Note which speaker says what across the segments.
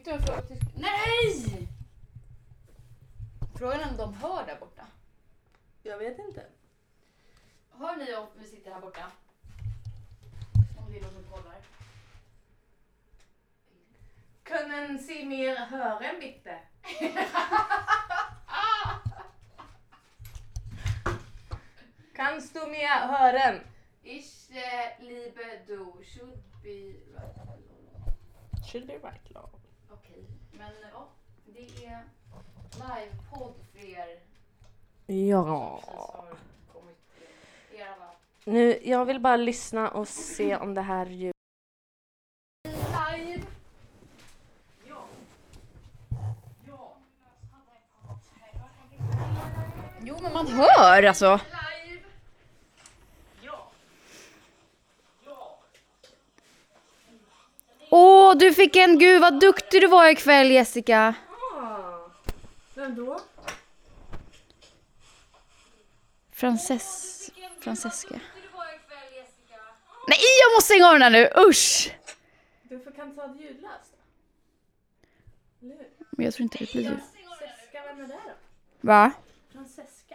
Speaker 1: Fick du en fråga till... Nej! Frågan är om de hör där borta.
Speaker 2: Jag vet inte.
Speaker 1: Hör ni om vi sitter här borta? Om det är någon som kollar.
Speaker 2: Kunnen se mer hören bitte? Kannst du mer hören?
Speaker 1: Ich äh, liebe du should be right.
Speaker 2: Should be right love.
Speaker 1: Men ja. Det är livepodd för er
Speaker 2: Ja.
Speaker 1: som precis har kommit till er alla.
Speaker 2: Nu, jag vill bara lyssna och se om det här ljudet...
Speaker 1: Live! Ja. Ja. Jo men man hör alltså. Live! Åh, du fick en! Gud vad duktig du var ikväll Jessica.
Speaker 2: Vem då?
Speaker 1: Frances... Francesca. Nej, jag måste stänga av den här nu! Usch!
Speaker 2: Du får kan ta ljudlöst.
Speaker 1: Men jag tror inte det blir det.
Speaker 2: Francesca, vem är det då?
Speaker 1: Va?
Speaker 2: Francesca?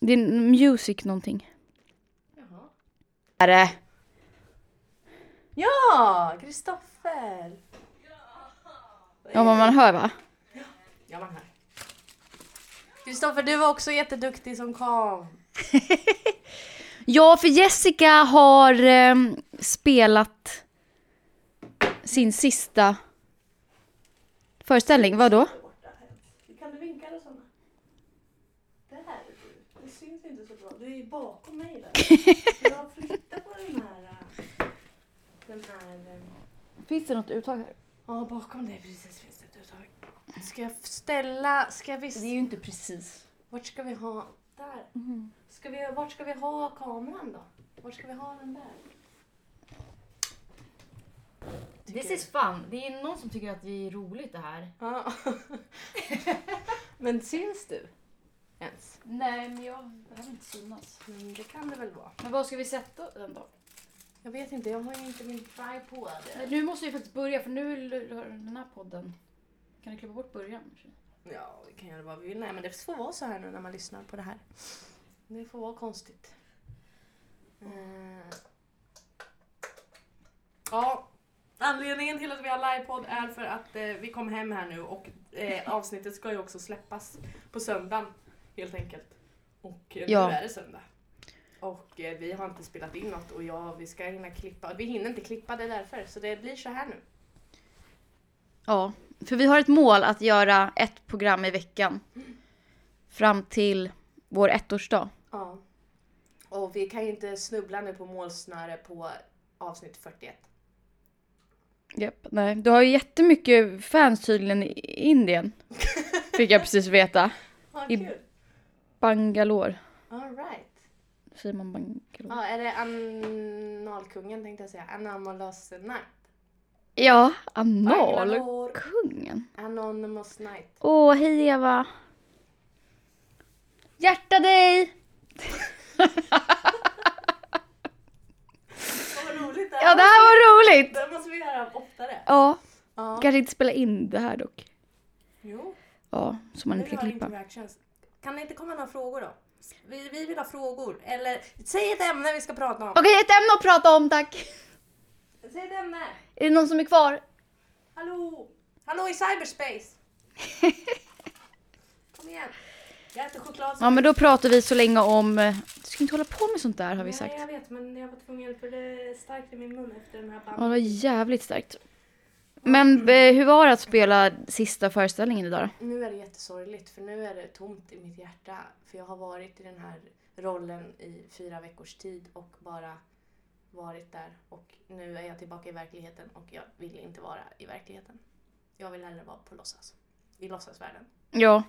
Speaker 1: Det är music någonting.
Speaker 2: Jaha.
Speaker 1: Är det?
Speaker 2: Ja, Kristoffer!
Speaker 1: Ja, men man hör va?
Speaker 2: Ja, man hör. Kristoffer, du var också jätteduktig som kom.
Speaker 1: Ja, för Jessica har ehm, spelat sin sista föreställning. Vad då?
Speaker 2: Kan du vinka eller såna? Där är du. Det syns inte så bra. Du är ju bakom mig där. Jag flyttar på den här... Den här...
Speaker 1: Finns det något uttag här?
Speaker 2: Ja, bakom dig precis finns det ett uttag. Ska jag ställa... Ska vi...
Speaker 1: ju inte precis.
Speaker 2: Vart ska vi ha... Där. Ska vi, vart ska vi ha kameran då? Vart ska vi ha den där?
Speaker 1: This is fun. Det är någon som tycker att det är roligt det här.
Speaker 2: Ja. Men syns du? Ens?
Speaker 1: Nej, men jag behöver inte synas.
Speaker 2: Men det kan det väl vara.
Speaker 1: Men var ska vi sätta den då?
Speaker 2: Jag vet inte, jag har ju inte min tripod.
Speaker 1: Nej, Nu måste vi faktiskt börja för nu är den här podden. Kan du klippa bort början?
Speaker 2: Ja, vi kan göra vad vi vill. Nej, men det får vara så här nu när man lyssnar på det här. Det får vara konstigt. Eh. Ja, anledningen till att vi har livepodd är för att eh, vi kom hem här nu och eh, avsnittet ska ju också släppas på söndagen helt enkelt. Och eh,
Speaker 1: Ja.
Speaker 2: nu är det söndag. Och eh, vi har inte spelat in något och ja, vi ska hinna klippa. Vi hinner inte klippa det därför, så det blir så här nu.
Speaker 1: Ja, för vi har ett mål att göra ett program i veckan. Fram till vår ettårsdag.
Speaker 2: Ja. Och vi kan ju inte snubbla nu på målsnöre på avsnitt 41.
Speaker 1: Japp, nej. Du har ju jättemycket fans tydligen i Indien. Fick jag precis veta.
Speaker 2: Ja,
Speaker 1: I-
Speaker 2: kul.
Speaker 1: Bangalore.
Speaker 2: All right.
Speaker 1: Säger man?
Speaker 2: Ja, är det analkungen tänkte jag säga. Anonymous Night.
Speaker 1: Ja, analkungen.
Speaker 2: Anonymous Night.
Speaker 1: Åh, hej Eva. Hjärta dig!
Speaker 2: Vad roligt det
Speaker 1: Ja, det här var roligt!
Speaker 2: Det måste vi göra oftare.
Speaker 1: Ja,
Speaker 2: Ja.
Speaker 1: kanske inte spela in det här dock.
Speaker 2: Jo,
Speaker 1: Ja, så man inte kan klippa.
Speaker 2: Kan det inte komma några frågor då? Vi, vi vill ha frågor. Eller säg ett ämne vi ska prata om.
Speaker 1: Okej, ett ämne att prata om tack.
Speaker 2: Säg ett ämne.
Speaker 1: Är det någon som är kvar?
Speaker 2: Hallå! Hallå i cyberspace! Kom igen. Jag äter choklad.
Speaker 1: Ja, men då pratar vi så länge om... eh, Du ska inte hålla på med sånt där har vi
Speaker 2: Nej,
Speaker 1: sagt.
Speaker 2: jag vet, men jag var tvungen för det är starkt i min mun efter den här
Speaker 1: Ja, det
Speaker 2: banden.
Speaker 1: var jävligt starkt. Men eh, hur var det att spela sista föreställningen idag då?
Speaker 2: Nu är det jättesorgligt för nu är det tomt i mitt hjärta. För jag har varit i den här rollen i fyra veckors tid och bara varit där. Och nu är jag tillbaka i verkligheten och jag vill inte vara i verkligheten. Jag vill hellre vara på låtsas. I låtsasvärlden.
Speaker 1: Ja.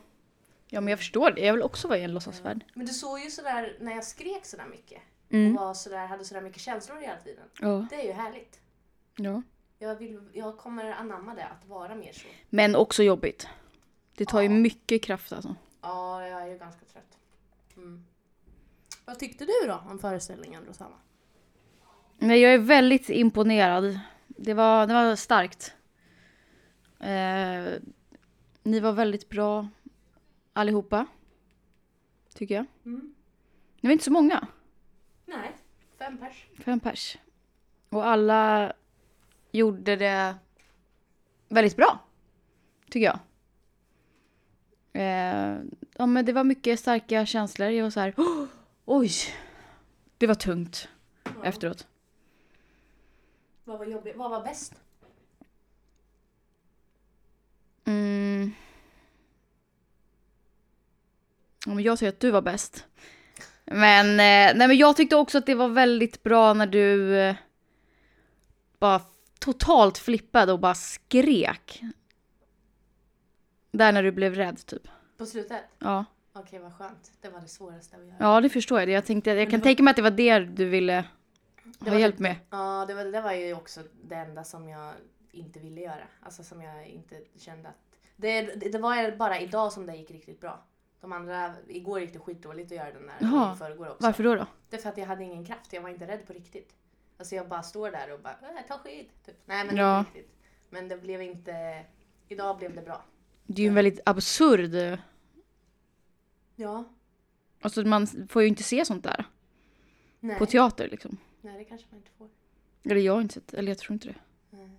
Speaker 1: Ja, men jag förstår det. Jag vill också vara i en låtsasvärld.
Speaker 2: Men du såg ju sådär när jag skrek sådär mycket.
Speaker 1: Mm.
Speaker 2: Och var sådär, hade sådär mycket känslor hela tiden.
Speaker 1: Ja.
Speaker 2: Det är ju härligt.
Speaker 1: ja.
Speaker 2: Jag, vill, jag kommer anamma det, att vara mer så.
Speaker 1: Men också jobbigt. Det tar ju
Speaker 2: Ja.
Speaker 1: mycket kraft alltså.
Speaker 2: Ja, jag är ju ganska trött. Mm. Vad tyckte du då om föreställningen Rosanna?
Speaker 1: Men jag är väldigt imponerad. Det var, det var starkt. Eh, ni var väldigt bra allihopa. Tycker jag.
Speaker 2: Mm.
Speaker 1: Ni var inte så många.
Speaker 2: Nej, fem pers.
Speaker 1: Fem pers. Och alla gjorde det väldigt bra. Tycker jag. Eh, ja men det var mycket starka känslor. Jag var så här, "Åh, oj. Det var tungt
Speaker 2: Ja.
Speaker 1: efteråt.
Speaker 2: Vad var jobbigt? Vad var bäst?
Speaker 1: Mm. Ja, men jag säger att du var bäst. Men, eh, nej, men jag tyckte också att det var väldigt bra när du eh, bara totalt flippade och bara skrek. Där när du blev rädd typ.
Speaker 2: På slutet?
Speaker 1: Ja,
Speaker 2: Okej, vad skönt. Det var det svåraste att göra.
Speaker 1: ja det förstår jag. Jag, tänkte, jag kan
Speaker 2: var-
Speaker 1: tänka mig att det var det du ville
Speaker 2: Det
Speaker 1: ha hjälp med.
Speaker 2: Ja, det var, det var ju också det enda som jag inte ville göra. Alltså som jag inte kände att... Det, det, det var bara idag som det gick riktigt bra. De andra, igår gick det skitdåligt att göra den där.
Speaker 1: Jaha,
Speaker 2: förrgår också.
Speaker 1: Varför då? då?
Speaker 2: Det är för att jag hade ingen kraft, jag var inte rädd på riktigt. Alltså jag bara står där och bara, äh, ta skit. Typ. Nej men
Speaker 1: Ja.
Speaker 2: inte riktigt. Men det blev inte, idag blev det bra.
Speaker 1: Det är ju en väldigt absurd...
Speaker 2: Ja.
Speaker 1: Alltså man får ju inte se sånt där
Speaker 2: Nej.
Speaker 1: på teater liksom.
Speaker 2: Nej det kanske man inte får.
Speaker 1: Eller jag har inte sett, eller jag tror inte det.
Speaker 2: Nej.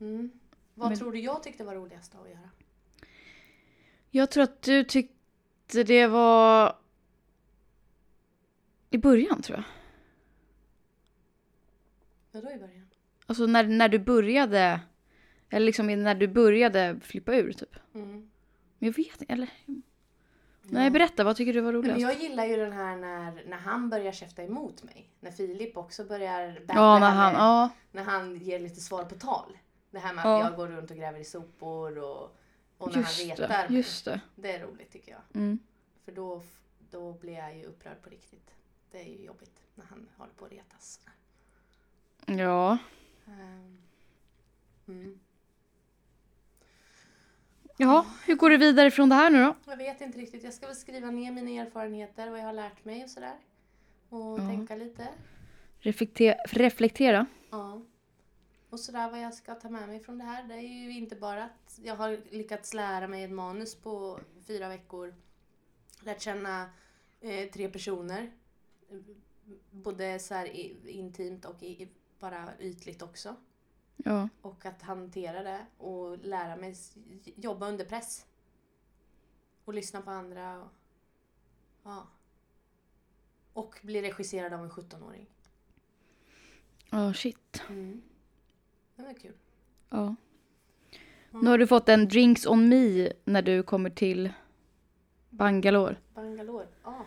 Speaker 2: Mm. Vad
Speaker 1: Men-
Speaker 2: tror du jag tyckte var roligast att göra?
Speaker 1: Jag tror att du tyckte det var... I början tror jag.
Speaker 2: Vadå i början?
Speaker 1: Alltså när, när du började... Eller liksom när du började flippa ur typ.
Speaker 2: Mm.
Speaker 1: Men jag vet inte, eller... Nej, berätta. Vad tycker du var roligast?
Speaker 2: Men jag gillar ju den här när, när han börjar käfta emot mig. När Filip också börjar
Speaker 1: Ja, när han... Ja.
Speaker 2: när han ger lite svar på tal. Det här med
Speaker 1: Ja.
Speaker 2: att jag går runt och gräver i sopor och, och när han
Speaker 1: Just
Speaker 2: retar
Speaker 1: det. Just det.
Speaker 2: Det är roligt tycker jag.
Speaker 1: Mm.
Speaker 2: För då, då blir jag ju upprörd på riktigt. Det är ju jobbigt när han håller på att retas.
Speaker 1: Ja.
Speaker 2: Ehm, Mm.
Speaker 1: Jaha, hur går du vidare från det här nu då?
Speaker 2: Jag vet inte riktigt. Jag ska väl skriva ner mina erfarenheter, vad jag har lärt mig och sådär. Och
Speaker 1: Ja.
Speaker 2: tänka lite.
Speaker 1: Reflekte- reflektera.
Speaker 2: Ja. Och sådär vad jag ska ta med mig från det här. Det är ju inte bara att jag har lyckats lära mig ett manus på fyra veckor. Lärt känna eh, tre personer. Både så här i, intimt och i, bara ytligt också.
Speaker 1: Ja.
Speaker 2: Och att hantera det och lära mig jobba under press. Och lyssna på andra. Och, ja. och bli regisserad av en 17-åring.
Speaker 1: Ja, shit.
Speaker 2: Mm. Det var kul.
Speaker 1: Ja. Nu har du fått en drinks on me när du kommer till Bangalore.
Speaker 2: Bangalore. Ja.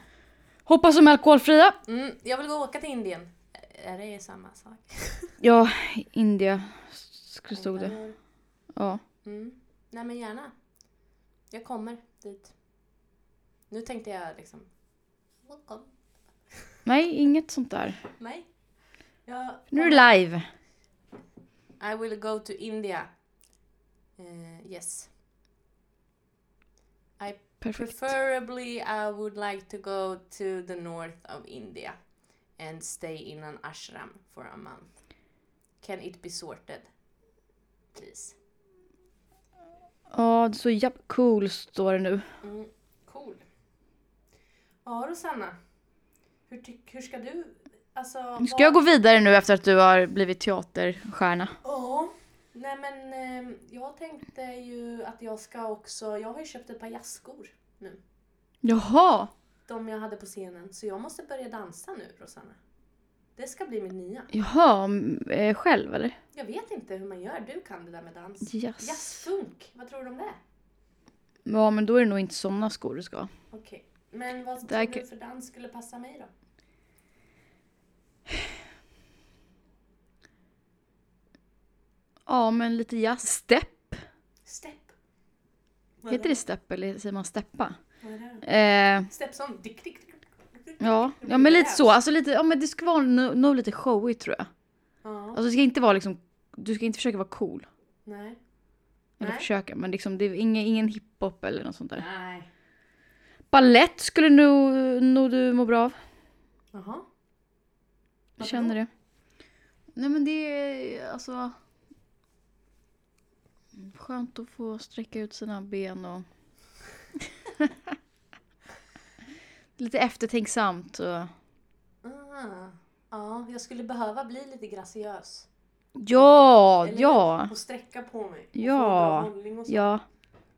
Speaker 1: Hoppas de är alkoholfria.
Speaker 2: Mm, jag vill gå och åka till Indien. Är det samma sak?
Speaker 1: Ja, India skulle stod det. Ja.
Speaker 2: Mm. Nej men gärna. Jag kommer dit. Nu tänkte jag liksom... Welcome.
Speaker 1: Nej, inget sånt där.
Speaker 2: Nej. Jag
Speaker 1: Nu är det live.
Speaker 2: I will go to India. Eh, yes. I
Speaker 1: Perfekt.
Speaker 2: preferably I would like to go to the north of India and stay in an ashram for a month. Can it be sorted? Please.
Speaker 1: Ja, står japp cool står det nu.
Speaker 2: Mm, cool. Ja, Rosanna. Hur, hur ska du... Alltså,
Speaker 1: Ska jag gå vidare nu efter att du har blivit teaterstjärna?
Speaker 2: Ja. Nej men eh, jag tänkte ju att jag ska också... Jag har ju köpt ett par jazzskor nu.
Speaker 1: Jaha!
Speaker 2: De jag hade på scenen. Så jag måste börja dansa nu, Rosanna. Det ska bli mitt nya.
Speaker 1: Jaha, eh, själv eller?
Speaker 2: Jag vet inte hur man gör. Du kan det där med dans.
Speaker 1: Yes.
Speaker 2: Jazzfunk. Vad tror du om det?
Speaker 1: Ja, men då är det nog inte såna skor du ska ha.
Speaker 2: Okej. Men vad tror du
Speaker 1: kan-
Speaker 2: för dans skulle passa mig då?
Speaker 1: Ja, men lite jazz. Stepp.
Speaker 2: Step. Vad är
Speaker 1: Heter det stepp eller säger man steppa? Eh,
Speaker 2: Step som... Dick, dick, dick,
Speaker 1: ja, ja, men lite så. Alltså lite, ja men det ska vara nog lite showigt tror jag.
Speaker 2: Ja.
Speaker 1: Alltså det ska inte vara liksom, du ska inte försöka vara cool.
Speaker 2: Nej.
Speaker 1: Eller
Speaker 2: Nej.
Speaker 1: försöka, men liksom det är ingen, ingen hiphop eller något sånt där.
Speaker 2: Nej.
Speaker 1: Ballett skulle nog, nog du må bra av.
Speaker 2: Jaha.
Speaker 1: Jag känner det. Nej men det är alltså... Skönt att få sträcka ut sina ben och... Lite eftertänksamt och...
Speaker 2: Ah. Ja, jag skulle behöva bli lite graciös.
Speaker 1: Ja,
Speaker 2: Eller
Speaker 1: ja,
Speaker 2: Och sträcka på mig. Och
Speaker 1: Ja.
Speaker 2: få bra hållning och så.
Speaker 1: ja.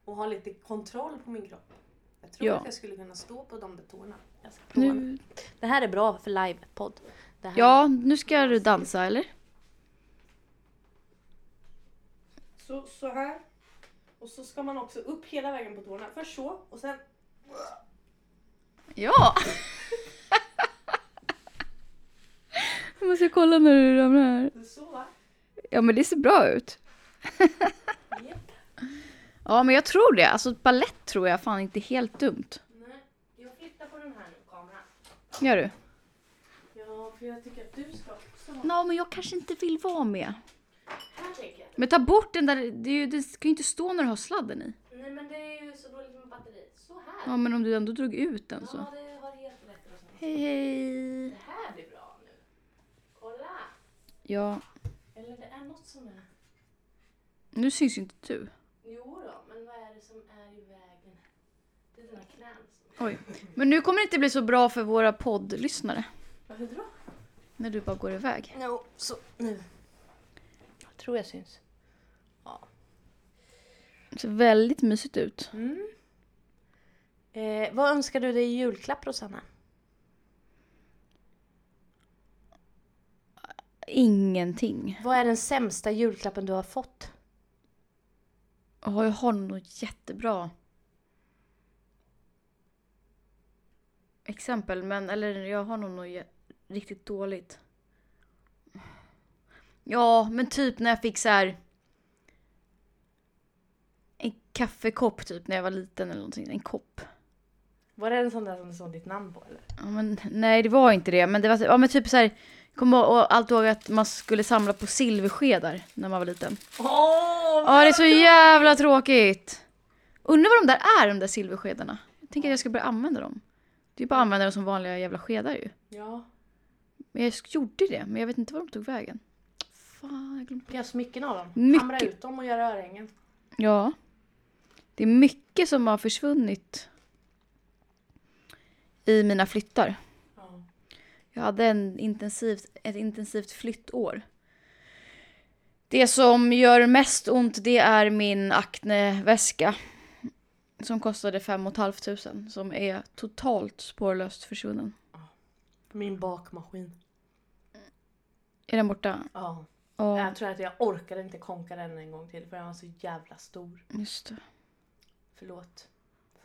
Speaker 2: Och ha lite kontroll på min kropp. Jag tror
Speaker 1: Ja.
Speaker 2: att jag skulle kunna stå på de där tårna. Nu. Det här är bra för livepodd.
Speaker 1: Ja, nu ska du dansa eller?
Speaker 2: Så, så här. Och så ska man också upp hela vägen på tårna. Först så och sen...
Speaker 1: Ja! Jag måste kolla när du ramlar.
Speaker 2: Så va?
Speaker 1: Ja men det ser bra ut. Ja men jag tror det. Alltså ballett tror jag fan inte är helt dumt.
Speaker 2: Nej, jag flyttar på den här kameran.
Speaker 1: Gör du?
Speaker 2: Ja, för jag tycker att du ska också ha...
Speaker 1: Ja men jag kanske inte vill vara med. Men ta bort den där, det, ju, det ska ju inte stå när du har sladden i.
Speaker 2: Nej men det är ju så dåligt med batteri. Så här.
Speaker 1: Ja men om du ändå drog ut den så.
Speaker 2: Ja, det har helt rätt.
Speaker 1: Hej hej.
Speaker 2: Det här blir bra nu. Kolla!
Speaker 1: Ja,
Speaker 2: Eller det är något som är...
Speaker 1: nu syns ju inte du.
Speaker 2: Jo då, men vad är det som är i vägen? Det är dina knän som...
Speaker 1: Oj. Men nu kommer det inte bli så bra för våra poddlyssnare.
Speaker 2: Varför då?
Speaker 1: När du bara går iväg.
Speaker 2: No, så nu. Tror jag syns.
Speaker 1: Det ser väldigt mysigt ut.
Speaker 2: Mm. Eh, vad önskar du dig i julklapp Rosanna?
Speaker 1: Ingenting.
Speaker 2: Vad är den sämsta julklappen du har fått?
Speaker 1: Ja, jag har något jättebra exempel, men eller jag har nog något riktigt dåligt. Ja, men typ när jag fick så här en kaffekopp typ när jag var liten eller någonting. En kopp.
Speaker 2: Var det en sån där som det stod ditt namn på eller?
Speaker 1: Ja, men, nej, det var inte det. Men det var ja, men typ så här. Kommer och allt ihåg att man skulle samla på silverskedar när man var liten.
Speaker 2: Åh!
Speaker 1: Ja, det är så jävla tråkigt. Undrar vad de där är, de där silverskedarna. Jag tänker att jag ska börja använda dem. Det är bara att använda dem som vanliga jävla skedar ju.
Speaker 2: Ja.
Speaker 1: Men jag gjorde det, men jag vet inte var de tog vägen. Fan, jag glömde.
Speaker 2: Gör smycken av dem.
Speaker 1: Mycket.
Speaker 2: Hamra ut dem och göra örhängen.
Speaker 1: Ja. Det är mycket som har försvunnit i mina flyttar.
Speaker 2: Ja.
Speaker 1: Jag hade en intensivt, ett intensivt flyttår. Det som gör mest ont det är min Acne-väska. Som kostade 5 500 Som är totalt spårlöst försvunnen.
Speaker 2: Min bakmaskin.
Speaker 1: Är den borta?
Speaker 2: Ja.
Speaker 1: Ja,
Speaker 2: Jag tror att jag orkade inte konka den en gång till för den var så jävla stor.
Speaker 1: just det.
Speaker 2: Förlåt.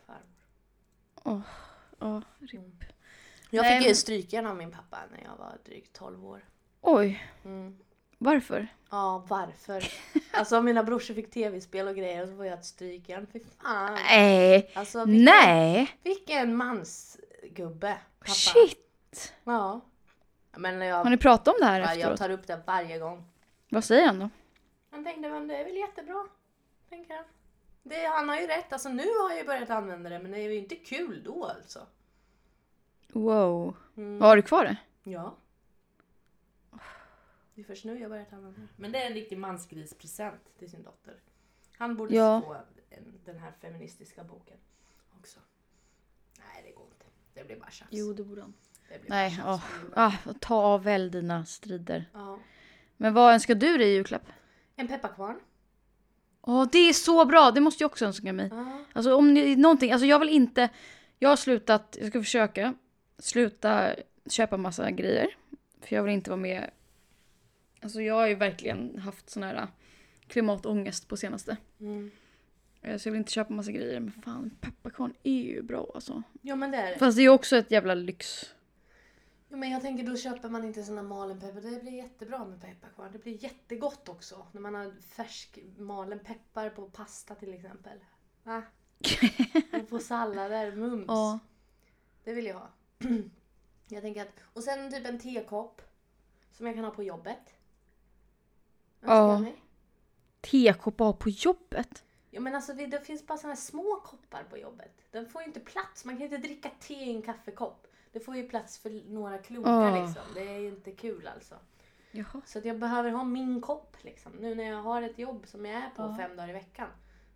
Speaker 2: Farmor.
Speaker 1: Ja,
Speaker 2: Mm. Jag
Speaker 1: Nej,
Speaker 2: fick ju
Speaker 1: men-
Speaker 2: strykjärn av min pappa när jag var drygt 12 år.
Speaker 1: Oj,
Speaker 2: Mm.
Speaker 1: varför?
Speaker 2: Ja, varför? Alltså mina brorsor fick tv-spel och grejer och så får jag ett strykjärn. Fy fan.
Speaker 1: Nej,
Speaker 2: Alltså, vilken,
Speaker 1: nej,
Speaker 2: vilken mansgubbe. Pappa.
Speaker 1: shit.
Speaker 2: Ja. Men jag,
Speaker 1: Har ni pratat om det här
Speaker 2: ja, jag
Speaker 1: efteråt?
Speaker 2: tar upp det varje gång.
Speaker 1: Vad säger han då?
Speaker 2: Han tänkte, men det är väl jättebra. Tänker han. Det, han har ju rätt. Alltså nu har jag ju börjat använda det men det är ju inte kul då alltså.
Speaker 1: Wow.
Speaker 2: Mm.
Speaker 1: Har du kvar det?
Speaker 2: Ja. Det är först nu jag börjat använda det. Men det är en riktig mansgrispresent till sin dotter. Han borde
Speaker 1: Ja.
Speaker 2: få en, den här feministiska boken också. Nej, det går inte. Det blir bara tjafs.
Speaker 1: det borde han. Nej, åh. Ah, ta av väl dina strider.
Speaker 2: Ja.
Speaker 1: Men vad önskar du dig i julklapp?
Speaker 2: En pepparkvarn.
Speaker 1: Åh, det är så bra! Det måste jag också önska mig.
Speaker 2: Ja.
Speaker 1: Alltså om ni, någonting, alltså jag vill inte... Jag har slutat, jag ska försöka sluta köpa massa grejer. För jag vill inte vara med... Alltså jag har ju verkligen haft sån här klimatångest på senaste.
Speaker 2: Mm.
Speaker 1: Eh, Så jag vill inte köpa massa grejer. Men fan, pepparkorn är ju bra alltså.
Speaker 2: ja, men det är det.
Speaker 1: Fast det är ju också ett jävla lyx.
Speaker 2: Men jag tänker då köper man inte såna malen peppar. Det blir jättebra med pepparkvarn. Det blir jättegott också. När man har färsk malen peppar på pasta till exempel. Va? Och på sallader, mums.
Speaker 1: Ja.
Speaker 2: Det vill jag ha. jag tänker att, och sen typ en tekopp. Som jag kan ha på jobbet.
Speaker 1: Ja. Tekopp ha på jobbet.
Speaker 2: Ja men alltså det, det finns bara såna här små koppar på jobbet. Den får ju inte plats. Man kan ju inte dricka te i en kaffekopp. Det får ju plats för några klunkar
Speaker 1: Åh.
Speaker 2: liksom. Det är ju inte kul alltså.
Speaker 1: Jaha.
Speaker 2: Så att jag behöver ha min kopp liksom. Nu när jag har ett jobb som jag är på
Speaker 1: Ja.
Speaker 2: fem dagar i veckan.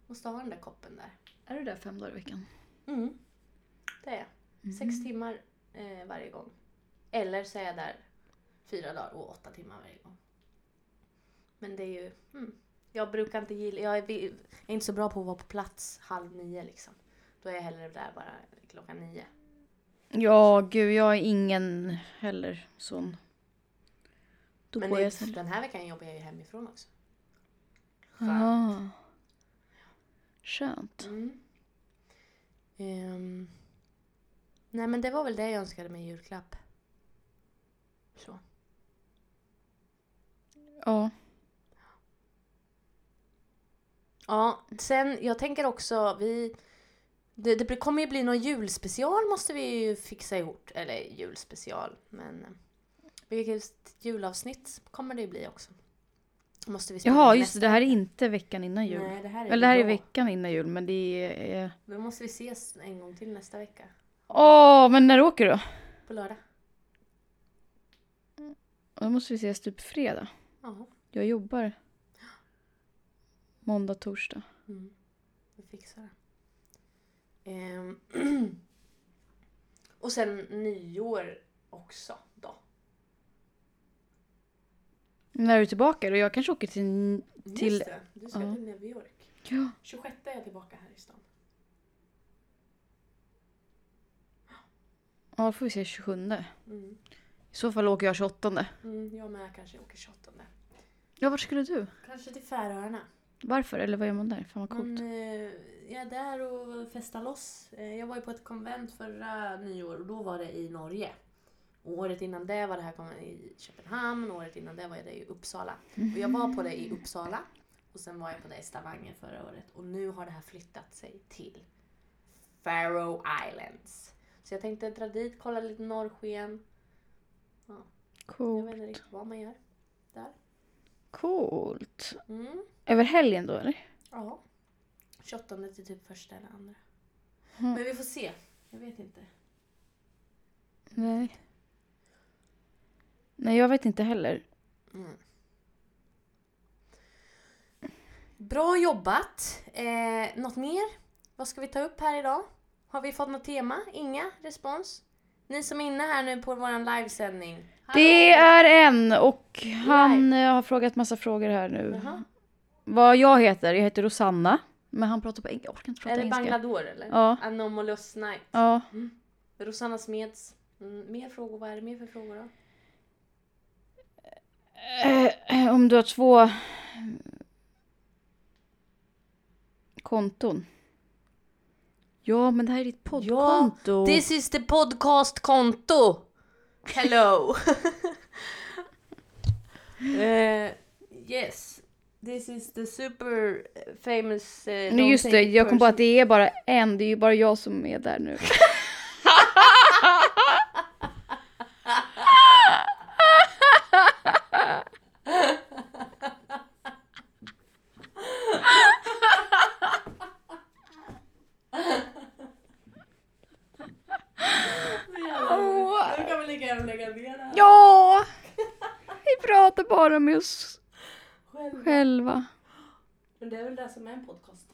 Speaker 2: Måste ha den där koppen där.
Speaker 1: Är du där fem dagar i veckan?
Speaker 2: Mm. Det är jag. Sex timmar eh, varje gång. Eller så är jag där fyra dagar och åtta timmar varje gång. Men det är ju... Mm. Jag brukar inte gilla... Jag är, jag är inte så bra på att vara på plats halv nio liksom. Då är jag hellre där bara klockan nio.
Speaker 1: Ja, gud, jag är ingen heller sån. Då
Speaker 2: Men det,
Speaker 1: jag
Speaker 2: den här veckan jobbar jag ju hemifrån också.
Speaker 1: Ah. Skönt.
Speaker 2: Mm. Ehm. nej men det var väl det jag önskade mig i julklapp. Så.
Speaker 1: Ja.
Speaker 2: Ja, sen jag tänker också vi... Det, det kommer ju bli någon julspecial måste vi ju fixa ihop. Eller julspecial, men... eh, Vilket julavsnitt kommer det ju bli också. Måste vi
Speaker 1: Jaha, just det. Det här är inte veckan innan jul.
Speaker 2: Nej, det här är
Speaker 1: Eller det här är veckan innan jul, men det är...
Speaker 2: Då måste vi ses en gång till nästa vecka.
Speaker 1: Åh, men när åker du?
Speaker 2: På lördag.
Speaker 1: Då måste vi ses typ fredag.
Speaker 2: Jaha.
Speaker 1: Jag jobbar. Måndag, torsdag.
Speaker 2: Mm. Vi fixar det. Ehm. och sen nyår också då.
Speaker 1: När är du tillbaka då? Jag kanske åker till... Till-
Speaker 2: Just det, du ska
Speaker 1: ja.
Speaker 2: till New York.
Speaker 1: Ja.
Speaker 2: 26 är jag tillbaka här i stan.
Speaker 1: Ja, då får vi se 27.
Speaker 2: Mm.
Speaker 1: I så fall åker jag 28.
Speaker 2: Mm, jag med kanske åker 28.
Speaker 1: Ja, vart skulle du?
Speaker 2: Kanske till Färöarna.
Speaker 1: Varför? Eller vad gör man där? Fan vad
Speaker 2: Man,
Speaker 1: coolt.
Speaker 2: eh, jag är där och festar loss. Eh, jag var ju på ett konvent förra nyår och då var det i Norge. Och året innan det var det här i Köpenhamn och året innan det var det i Uppsala. Och jag var på det i Uppsala och sen var jag på det i Stavanger förra året. Och nu har det här flyttat sig till Faroe Islands. Så jag tänkte dra dit, kolla lite norrsken. Jag
Speaker 1: Coolt.
Speaker 2: vet inte riktigt vad man gör där.
Speaker 1: Coolt.
Speaker 2: Mm.
Speaker 1: Över helgen då eller?
Speaker 2: Ja. 28 till typ första eller andra.
Speaker 1: Mm.
Speaker 2: Men vi får se. Jag vet inte.
Speaker 1: Nej. Nej, jag vet inte heller.
Speaker 2: Mm. Bra jobbat. Eh, något mer? Vad ska vi ta upp här idag? Har vi fått något tema? Inga respons? Ni som är inne här nu på vår livesändning.
Speaker 1: Det är en och han eh, har frågat massa frågor här nu.
Speaker 2: Jaha.
Speaker 1: Vad jag heter? Jag heter Rosanna. Men han pratar på engelska. Jag orkar inte prata
Speaker 2: Är det
Speaker 1: engelska.
Speaker 2: Banglador eller?
Speaker 1: Ja.
Speaker 2: Anomalous Night.
Speaker 1: Ja.
Speaker 2: Rosanna Smeds. Mm, mer frågor? Vad är det mer för frågor då?
Speaker 1: Eh, om du har två konton. Ja, men det här är ditt poddkonto.
Speaker 2: This is the podcast konto. Hello. Eh, yes. This is the super famous... Uh,
Speaker 1: Nej, just det. Jag kom på att det är bara en. Det är ju bara jag som är där. Nu
Speaker 2: kan vi lika gärna lägga ner det här
Speaker 1: Ja! Vi pratar bara med oss
Speaker 2: själva.
Speaker 1: själva.
Speaker 2: Men det är väl det som är en podcast.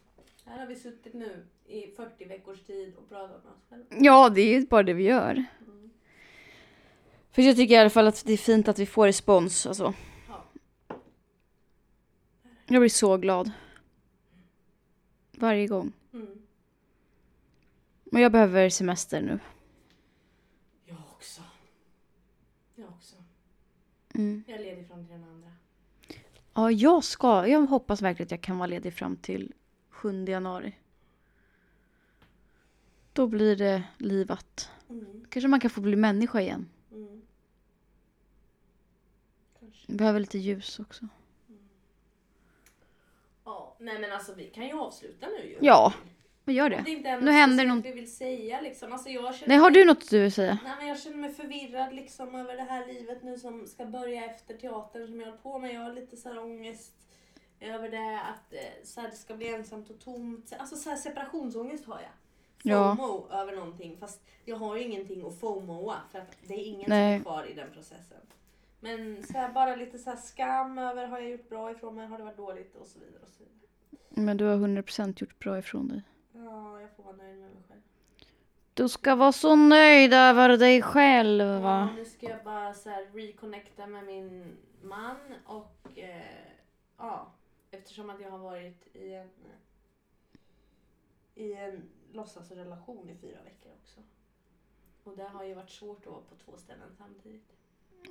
Speaker 2: Här har vi suttit nu i 40 veckors tid och pratat med oss själva.
Speaker 1: Ja, det är ju bara det vi gör. För jag tycker i alla fall att det är fint att vi får respons. Alltså.
Speaker 2: Ja.
Speaker 1: Jag blir så glad. Varje gång.
Speaker 2: Mm.
Speaker 1: Men jag behöver semester nu.
Speaker 2: Jag också. Jag också.
Speaker 1: Mm.
Speaker 2: Jag är ledig från till den andra.
Speaker 1: Ja, jag ska. Jag hoppas verkligen att jag kan vara ledig fram till 7 januari. Då blir det livat.
Speaker 2: Mm.
Speaker 1: Kanske man kan få bli människa igen.
Speaker 2: Mm.
Speaker 1: Behöver lite ljus också.
Speaker 2: Ja, nej men alltså vi kan ju avsluta nu ju.
Speaker 1: Ja, men gör det.
Speaker 2: det inte är
Speaker 1: Nu
Speaker 2: något
Speaker 1: händer någon-
Speaker 2: vi vill säga liksom. Alltså jag känner
Speaker 1: Nej, har du något du vill säga?
Speaker 2: Nej, men jag känner mig förvirrad liksom över det här livet nu som ska börja efter teatern som jag har på med. Jag har lite så här ångest över det att eh, så här, det ska bli ensamt och tomt. Alltså så här separationsångest har jag.
Speaker 1: Ja.
Speaker 2: FOMO över någonting fast jag har ju ingenting att FOMOa för att det är ingen
Speaker 1: Nej.
Speaker 2: som är kvar i den processen. Men så här, bara lite så skam över har jag gjort bra ifrån mig, har det varit dåligt och så vidare. Och så vidare.
Speaker 1: Men du har 100% gjort bra ifrån dig.
Speaker 2: Ja, jag får vara nöjd med mig själv.
Speaker 1: Du ska vara så nöjd över dig själv
Speaker 2: Ja,
Speaker 1: va?
Speaker 2: nu ska jag bara så här reconnecta med min man och eh, ja, eftersom att jag har varit i en i en låtsasrelation i fyra veckor också. Och det har ju varit svårt att vara på två ställen samtidigt.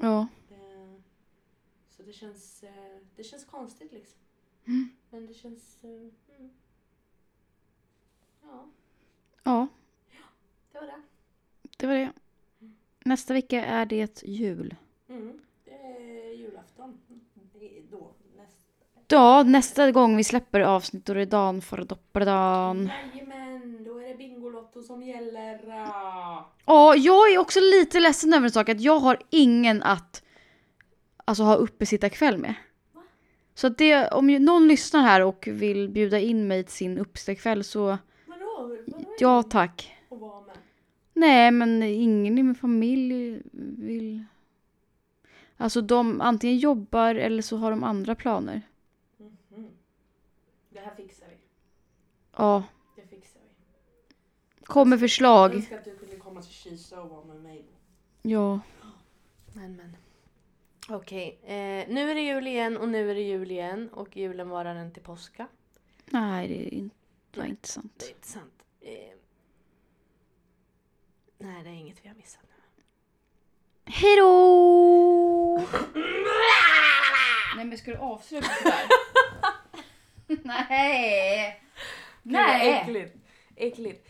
Speaker 1: Ja.
Speaker 2: Eh, så det känns, eh, det känns konstigt liksom.
Speaker 1: Mm.
Speaker 2: Men det känns... Eh, mm. Ja,
Speaker 1: Ja,
Speaker 2: det var det.
Speaker 1: det var det. Nästa vecka är det jul.
Speaker 2: Mm. Det är julafton. Det är Då, nästa.
Speaker 1: Ja, nästa gång vi släpper avsnitt då är det dan för dopparedan.
Speaker 2: Jajamän, då är det Bingolotto som gäller.
Speaker 1: Ja, jag är också lite ledsen över en sak att jag har ingen att alltså, ha uppesittarkväll med.
Speaker 2: Va?
Speaker 1: Så att det, om någon lyssnar här och vill bjuda in mig till sin uppesittarkväll så ja tack.
Speaker 2: att vara med?
Speaker 1: Nej, men ingen i min familj vill... Alltså de antingen jobbar eller så har de andra planer.
Speaker 2: Mhm. Det här fixar vi.
Speaker 1: Ja,
Speaker 2: Det fixar vi.
Speaker 1: kom med
Speaker 2: Jag
Speaker 1: förslag.
Speaker 2: önskar att du kunde komma till Kisa och vara med mig.
Speaker 1: Ja.
Speaker 2: Men men. Okej, eh, nu är det jul igen och nu är det jul igen och julen varar den till påska.
Speaker 1: Nej, det är inte, det var inte sant.
Speaker 2: Det är inte sant. Eh, nej, det är inget vi har missat.
Speaker 1: Hej då! Nej men ska du avsluta sådär? Nej! Nej!
Speaker 2: Äckligt. Äckligt.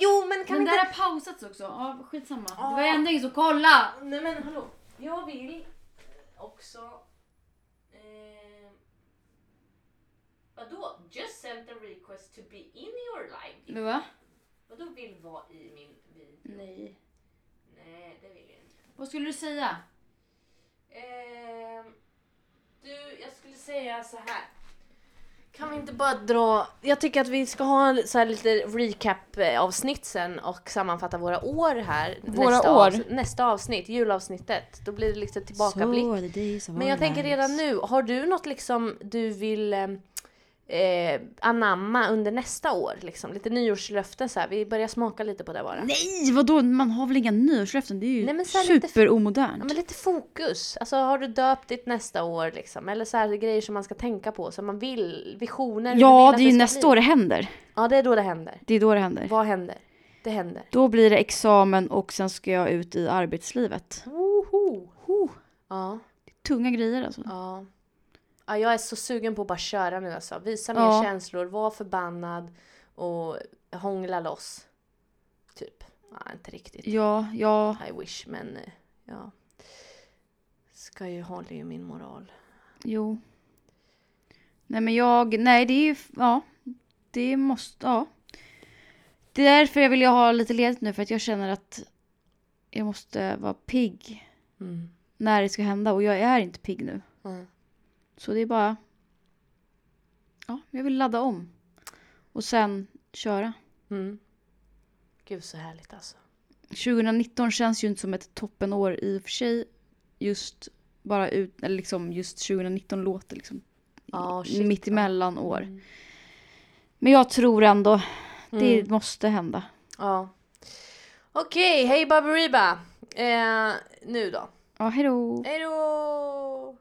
Speaker 2: Jo, men kan
Speaker 1: Men
Speaker 2: vi
Speaker 1: det
Speaker 2: inte...
Speaker 1: här har pausats också. Ja, skitsamma. Det var ändå ingen som kolla!
Speaker 2: Nej men hallå. Jag vill också... vadå? Just sent a request to be in your live.
Speaker 1: Va?
Speaker 2: Vadå vill vara i min video?
Speaker 1: Nej.
Speaker 2: Nej, det vill jag inte.
Speaker 1: Vad skulle du säga?
Speaker 2: Eh, du, jag skulle säga så här. Kan vi inte bara dra... Jag tycker att vi ska ha så här lite recap-avsnitt sen och sammanfatta våra år här.
Speaker 1: Våra
Speaker 2: nästa
Speaker 1: år?
Speaker 2: Avsnitt, nästa avsnitt, julavsnittet. Då blir det liksom tillbakablick. Men jag tänker redan nu, har du något liksom du vill eh, anamma under nästa år? Liksom? Lite nyårslöften så här. Vi börjar smaka lite på det bara.
Speaker 1: Nej, vadå? Man har väl inga nyårslöften? Det är ju
Speaker 2: Nej, men så här lite-
Speaker 1: superomodernt.
Speaker 2: Ja, men lite fokus. Alltså har du döpt ditt nästa år liksom? Eller så här grejer som man ska tänka på, som man vill, visioner.
Speaker 1: Ja,
Speaker 2: vill
Speaker 1: det är ju nästa
Speaker 2: bli.
Speaker 1: år det händer.
Speaker 2: Ja, det är då det händer.
Speaker 1: Det är då det händer.
Speaker 2: Vad händer? Det händer.
Speaker 1: Då blir det examen och sen ska jag ut i arbetslivet.
Speaker 2: Woho!
Speaker 1: Oh,
Speaker 2: Ja,
Speaker 1: tunga grejer alltså.
Speaker 2: ja. Ja, jag är så sugen på att bara köra nu alltså. Visa mer
Speaker 1: Ja.
Speaker 2: känslor, var förbannad och hångla loss. Typ. Ja, inte riktigt.
Speaker 1: Ja, ja.
Speaker 2: I wish, men eh, ja. Ska ju hålla i min moral.
Speaker 1: Jo. Nej men jag, nej det är ju, ja. Det måste, ja. Det är därför jag vill ju ha lite ledigt nu för att jag känner att jag måste vara pigg
Speaker 2: Mm.
Speaker 1: när det ska hända och jag är inte pigg nu.
Speaker 2: Mm.
Speaker 1: Så det är bara, ja, jag vill ladda om. Och sen köra.
Speaker 2: Mm. Gud så härligt alltså.
Speaker 1: 2019 känns ju inte som ett toppenår i och för sig. Just bara ut, eller liksom just 2019 låter liksom
Speaker 2: Ja, shit,
Speaker 1: mitt emellan år.
Speaker 2: Mm.
Speaker 1: Men jag tror ändå det
Speaker 2: Mm.
Speaker 1: måste hända.
Speaker 2: Ja. Okej, hej Baberiba! Eh, nu då.
Speaker 1: Ja, hejdå!
Speaker 2: Hej då!